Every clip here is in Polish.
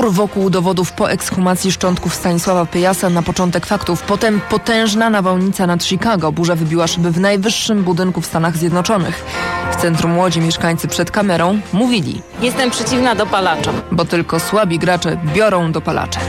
Spór wokół dowodów po ekshumacji szczątków Stanisława Pyjasa na początek faktów. Potem potężna nawałnica nad Chicago. Burza wybiła szyby w najwyższym budynku w Stanach Zjednoczonych. W centrum Łodzi mieszkańcy przed kamerą mówili, Jestem przeciwna dopalaczom. bo tylko słabi gracze biorą dopalacze.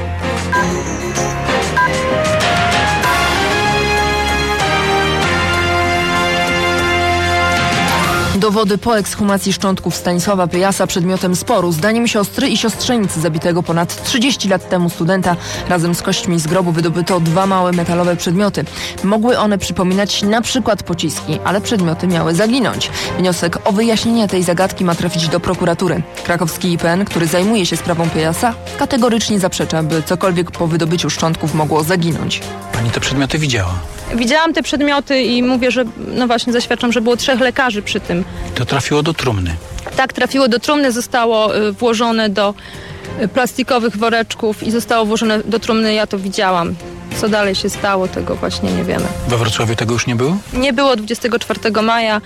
Dowody po ekshumacji szczątków Stanisława Pyjasa przedmiotem sporu. Zdaniem siostry i siostrzenicy zabitego ponad 30 lat temu studenta razem z kośćmi z grobu wydobyto dwa małe metalowe przedmioty. Mogły one przypominać na przykład pociski, ale przedmioty miały zaginąć. Wniosek o wyjaśnienie tej zagadki ma trafić do prokuratury. Krakowski IPN, który zajmuje się sprawą Pyjasa, kategorycznie zaprzecza, by cokolwiek po wydobyciu szczątków mogło zaginąć. Pani te przedmioty widziała. Widziałam te przedmioty i mówię, że no właśnie zaświadczam, że było trzech lekarzy przy tym. To trafiło do trumny. Tak, trafiło do trumny, zostało y, włożone do y, plastikowych woreczków i zostało włożone do trumny. Ja to widziałam. Co dalej się stało, tego właśnie nie wiemy. We Wrocławiu tego już nie było? Nie było 24 maja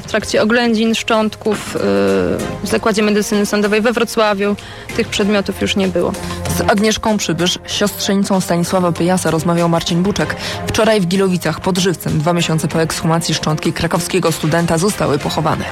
w trakcie oględzin szczątków y, w Zakładzie Medycyny Sądowej we Wrocławiu. Tych przedmiotów już nie było. Z Agnieszką Przybysz, siostrzenicą Stanisława Pyjasa, rozmawiał Marcin Buczek. Wczoraj w Gilowicach pod Żywcem, dwa miesiące po ekshumacji szczątki krakowskiego studenta zostały pochowane.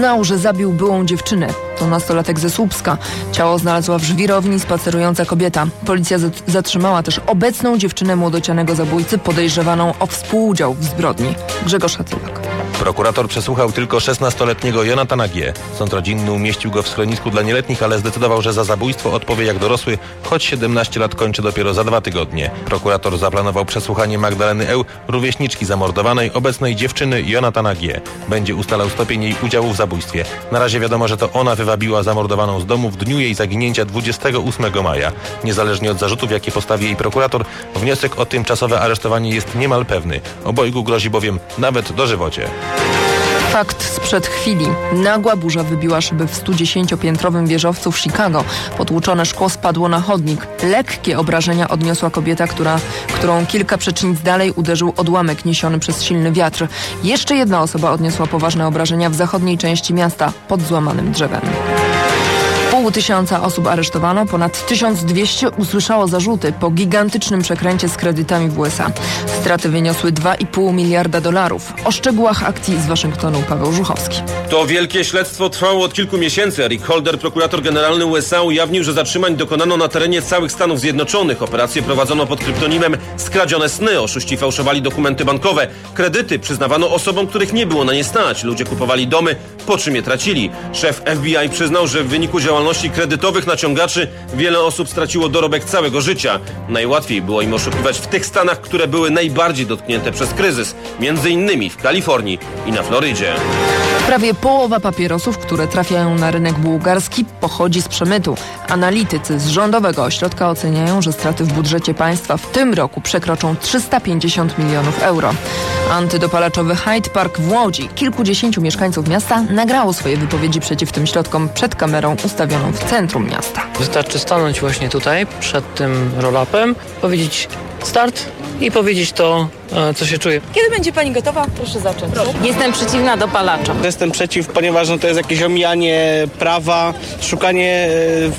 Przyznał, że zabił byłą dziewczynę. To nastolatek ze Słupska. Ciało znalazła w żwirowni spacerująca kobieta. Policja zat- zatrzymała też obecną dziewczynę młodocianego zabójcy podejrzewaną o współudział w zbrodni. Grzegorz Hatylak. Prokurator przesłuchał tylko 16-letniego Jonatana G. Sąd rodzinny umieścił go w schronisku dla nieletnich, ale zdecydował, że za zabójstwo odpowie jak dorosły, choć 17 lat kończy dopiero za dwa tygodnie. Prokurator zaplanował przesłuchanie Magdaleny Eł, rówieśniczki zamordowanej, obecnej dziewczyny Jonatana G. Będzie ustalał stopień jej udziału w zabójstwie. Na razie wiadomo, że to ona wywabiła zamordowaną z domu w dniu jej zaginięcia 28 maja. Niezależnie od zarzutów, jakie postawi jej prokurator, wniosek o tymczasowe aresztowanie jest niemal pewny. Obojgu grozi bowiem nawet dożywocie. Fakt sprzed chwili. Nagła burza wybiła szyby w 110-piętrowym wieżowcu w Chicago. Potłuczone szkło spadło na chodnik. Lekkie obrażenia odniosła kobieta, która, którą kilka przecznic dalej uderzył odłamek niesiony przez silny wiatr. Jeszcze jedna osoba odniosła poważne obrażenia w zachodniej części miasta pod złamanym drzewem. Pół tysiąca osób aresztowano, ponad 1200 usłyszało zarzuty po gigantycznym przekręcie z kredytami w USA. Straty wyniosły 2,5 miliarda dolarów. O szczegółach akcji z Waszyngtonu Paweł Żuchowski. To wielkie śledztwo trwało od kilku miesięcy. Eric Holder, prokurator generalny USA, ujawnił, że zatrzymań dokonano na terenie całych Stanów Zjednoczonych. Operacje prowadzono pod kryptonimem Skradzione Sny. Oszuści fałszowali dokumenty bankowe. Kredyty przyznawano osobom, których nie było na nie stać. Ludzie kupowali domy, po czym je tracili. Szef FBI przyznał, że w wyniku działalności kredytowych naciągaczy wiele osób straciło dorobek całego życia. Najłatwiej było im oszukiwać w tych stanach, które były najbardziej dotknięte przez kryzys. Między innymi w Kalifornii i na Florydzie. Prawie połowa papierosów, które trafiają na rynek bułgarski, pochodzi z przemytu. Analitycy z rządowego ośrodka oceniają, że straty w budżecie państwa w tym roku przekroczą 350 milionów euro. Antydopalaczowy Hyde Park w Łodzi. Kilkudziesięciu mieszkańców miasta nagrało swoje wypowiedzi przeciw tym środkom przed kamerą ustawioną w centrum miasta. Wystarczy stanąć właśnie tutaj, przed tym roll-upem, powiedzieć start i powiedzieć to, e, co się czuje. Kiedy będzie pani gotowa? Proszę zacząć. Jestem przeciwna dopalaczom. Jestem przeciw, ponieważ no, to jest jakieś omijanie prawa, szukanie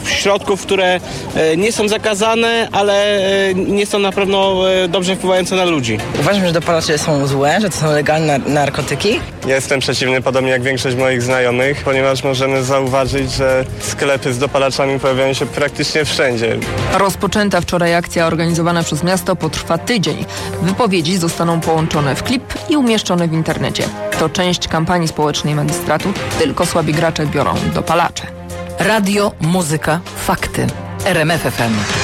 e, środków, które e, nie są zakazane, ale e, nie są na pewno e, dobrze wpływające na ludzi. Uważam, że dopalacze są złe, że to są legalne narkotyki. Jestem przeciwny, podobnie jak większość moich znajomych, ponieważ możemy zauważyć, że sklepy z dopalaczami pojawiają się praktycznie wszędzie. Rozpoczęta wczoraj akcja organizowana przez miasto potrwa tydzień. Wypowiedzi zostaną połączone w klip i umieszczone w internecie. To część kampanii społecznej magistratu. Tylko słabi gracze biorą dopalacze. Radio, muzyka, fakty. RMF FM.